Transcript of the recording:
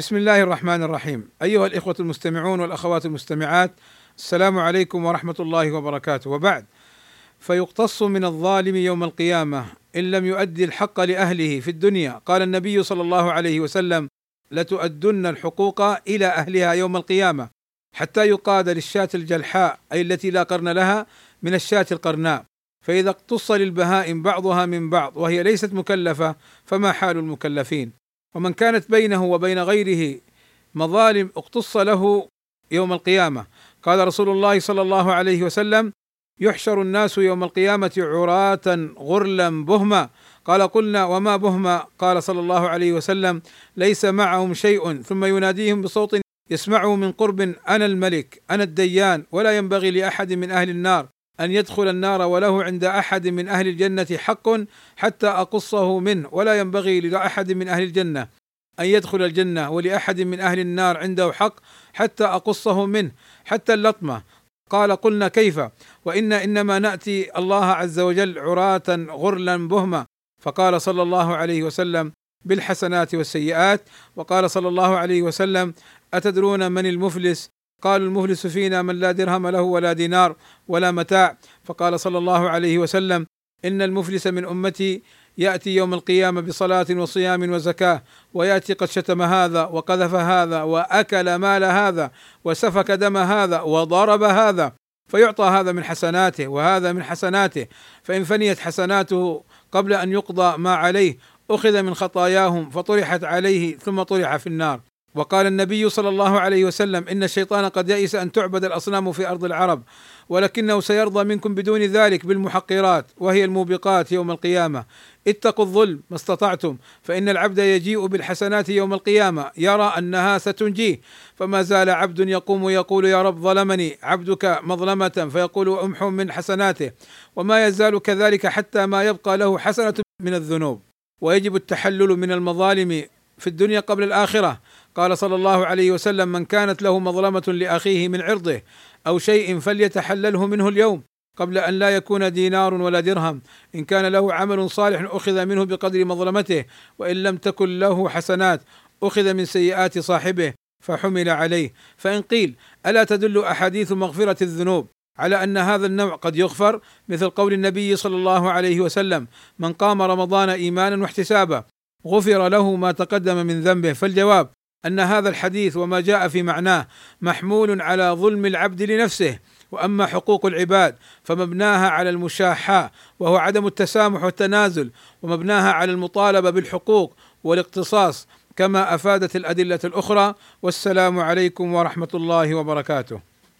بسم الله الرحمن الرحيم. أيها الإخوة المستمعون والأخوات المستمعات السلام عليكم ورحمة الله وبركاته. وبعد فيقتص من الظالم يوم القيامة إن لم يؤدي الحق لأهله في الدنيا. قال النبي صلى الله عليه وسلم لتؤدن الحقوق إلى أهلها يوم القيامة حتى يقاد للشاة الجلحاء أي التي لا قرن لها من الشاة القرناء. فإذا اقتص للبهائم بعضها من بعض وهي ليست مكلفة فما حال المكلفين؟ ومن كانت بينه وبين غيره مظالم اقتص له يوم القيامة. قال رسول الله صلى الله عليه وسلم يحشر الناس يوم القيامة عراة غرلا بهما. قال قلنا وما بهما؟ قال صلى الله عليه وسلم ليس معهم شيء. ثم يناديهم بصوت يسمعه من قرب أنا الملك أنا الديان ولا ينبغي لأحد من أهل النار. أن يدخل النار وله عند أحد من أهل الجنة حق حتى أقصه منه ولا ينبغي لأحد من أهل الجنة أن يدخل الجنة ولأحد من أهل النار عنده حق حتى أقصه منه حتى اللطمة. قال قلنا كيف؟ وإن إنما نأتي الله عز وجل عراة غرلا بهما. فقال صلى الله عليه وسلم بالحسنات والسيئات وقال صلى الله عليه وسلم أتدرون من المفلس؟ قالوا المفلس فينا من لا درهم له ولا دينار ولا متاع. فقال صلى الله عليه وسلم إن المفلس من أمتي يأتي يوم القيامة بصلاة وصيام وزكاة ويأتي قد شتم هذا وقذف هذا وأكل مال هذا وسفك دم هذا وضرب هذا فيعطى هذا من حسناته وهذا من حسناته. فإن فنيت حسناته قبل أن يقضى ما عليه أخذ من خطاياهم فطرحت عليه ثم طرح في النار. وقال النبي صلى الله عليه وسلم إن الشيطان قد يئس أن تعبد الأصنام في أرض العرب ولكنه سيرضى منكم بدون ذلك بالمحقرات وهي الموبقات يوم القيامة. اتقوا الظلم ما استطعتم فإن العبد يجيء بالحسنات يوم القيامة يرى أنها ستنجيه. فما زال عبد يقوم يقول يا رب ظلمني عبدك مظلمة. فيقول امحو من حسناته. وما يزال كذلك حتى ما يبقى له حسنة من الذنوب. ويجب التحلل من المظالم في الدنيا قبل الآخرة. قال صلى الله عليه وسلم من كانت له مظلمة لأخيه من عرضه أو شيء فليتحلله منه اليوم قبل أن لا يكون دينار ولا درهم. إن كان له عمل صالح أخذ منه بقدر مظلمته وإن لم تكن له حسنات أخذ من سيئات صاحبه فحمل عليه. فإن قيل ألا تدل أحاديث مغفرة الذنوب على أن هذا النوع قد يغفر؟ مثل قول النبي صلى الله عليه وسلم من قام رمضان إيمانا واحتسابا غفر له ما تقدم من ذنبه. فالجواب أن هذا الحديث وما جاء في معناه محمول على ظلم العبد لنفسه. وأما حقوق العباد فمبناها على المشاحة وهو عدم التسامح والتنازل ومبناها على المطالبة بالحقوق والاقتصاص كما أفادت الأدلة الأخرى. والسلام عليكم ورحمة الله وبركاته.